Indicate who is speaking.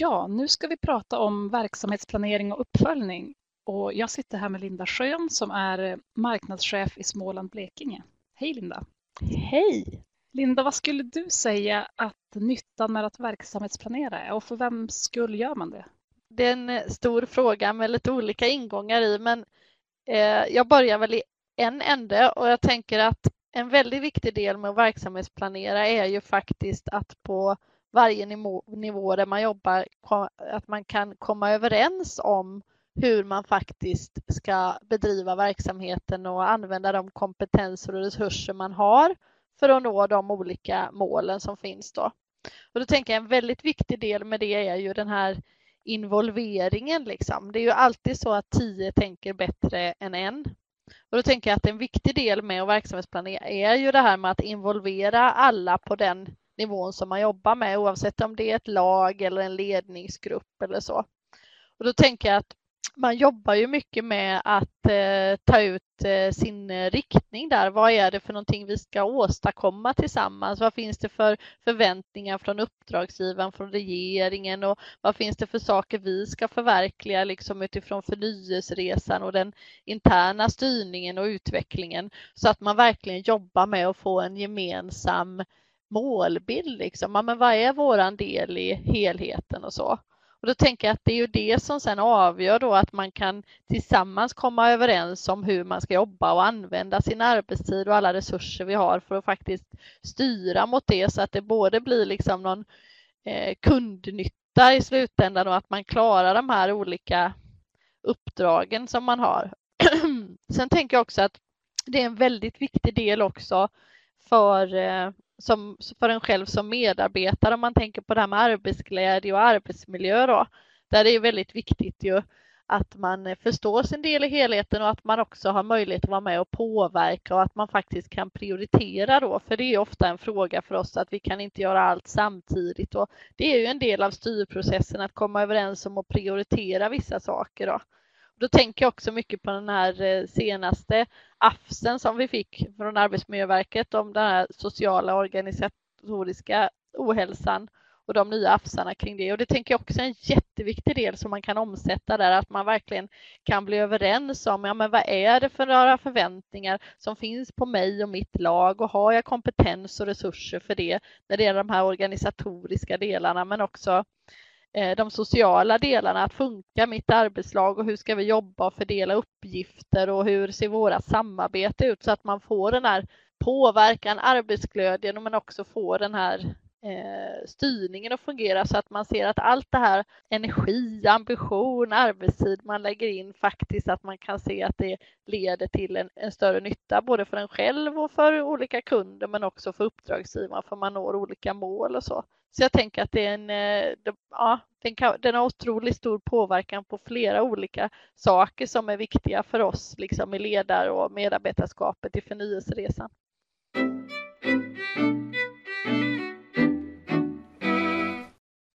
Speaker 1: Ja, nu ska vi prata om verksamhetsplanering och uppföljning. Och jag sitter här med Linda Schön som är marknadschef i Småland Blekinge. Hej Linda!
Speaker 2: Hej!
Speaker 1: Linda, vad skulle du säga att nyttan med att verksamhetsplanera är och för vem skull gör man det?
Speaker 2: Det är en stor fråga med lite olika ingångar i, men eh, jag börjar väl i en ände och jag tänker att en väldigt viktig del med att verksamhetsplanera är ju faktiskt att på varje nivå, nivå där man jobbar, att man kan komma överens om hur man faktiskt ska bedriva verksamheten och använda de kompetenser och resurser man har för att nå de olika målen som finns då. Och då tänker jag en väldigt viktig del med det är ju den här involveringen. Liksom. Det är ju alltid så att tio tänker bättre än en. Och då tänker jag att en viktig del med att verksamhetsplanera är ju det här med att involvera alla på den nivån som man jobbar med oavsett om det är ett lag eller en ledningsgrupp eller så. Och då tänker jag att man jobbar ju mycket med att eh, ta ut eh, sin eh, riktning där. Vad är det för någonting vi ska åstadkomma tillsammans? Vad finns det för förväntningar från uppdragsgivaren, från regeringen och vad finns det för saker vi ska förverkliga liksom utifrån förnyelseresan och den interna styrningen och utvecklingen så att man verkligen jobbar med att få en gemensam målbild. Liksom. Ja, men vad är våran del i helheten och så? Och då tänker jag att det är ju det som sen avgör då att man kan tillsammans komma överens om hur man ska jobba och använda sin arbetstid och alla resurser vi har för att faktiskt styra mot det så att det både blir liksom någon eh, kundnytta i slutändan och att man klarar de här olika uppdragen som man har. sen tänker jag också att det är en väldigt viktig del också för eh, som, för en själv som medarbetare om man tänker på det här med arbetsglädje och arbetsmiljö då. Där det är väldigt viktigt ju att man förstår sin del i helheten och att man också har möjlighet att vara med och påverka och att man faktiskt kan prioritera då. För det är ofta en fråga för oss att vi kan inte göra allt samtidigt och det är ju en del av styrprocessen att komma överens om att prioritera vissa saker då. Då tänker jag också mycket på den här eh, senaste AFSen som vi fick från Arbetsmiljöverket om den här sociala organisatoriska ohälsan och de nya AFSarna kring det. Och det tänker jag också är en jätteviktig del som man kan omsätta där, att man verkligen kan bli överens om, ja men vad är det för några förväntningar som finns på mig och mitt lag och har jag kompetens och resurser för det när det gäller de här organisatoriska delarna men också Eh, de sociala delarna, att funka mitt arbetslag och hur ska vi jobba och fördela uppgifter och hur ser våra samarbete ut så att man får den här påverkan, arbetsglädjen men också får den här eh, styrningen att fungera så att man ser att allt det här energi, ambition, arbetstid man lägger in faktiskt att man kan se att det leder till en, en större nytta både för en själv och för olika kunder men också för uppdragsgivaren för man når olika mål och så. Så jag tänker att det är en, eh, ja, den, kan, den har otroligt stor påverkan på flera olika saker som är viktiga för oss liksom i ledar och medarbetarskapet i förnyelseresan.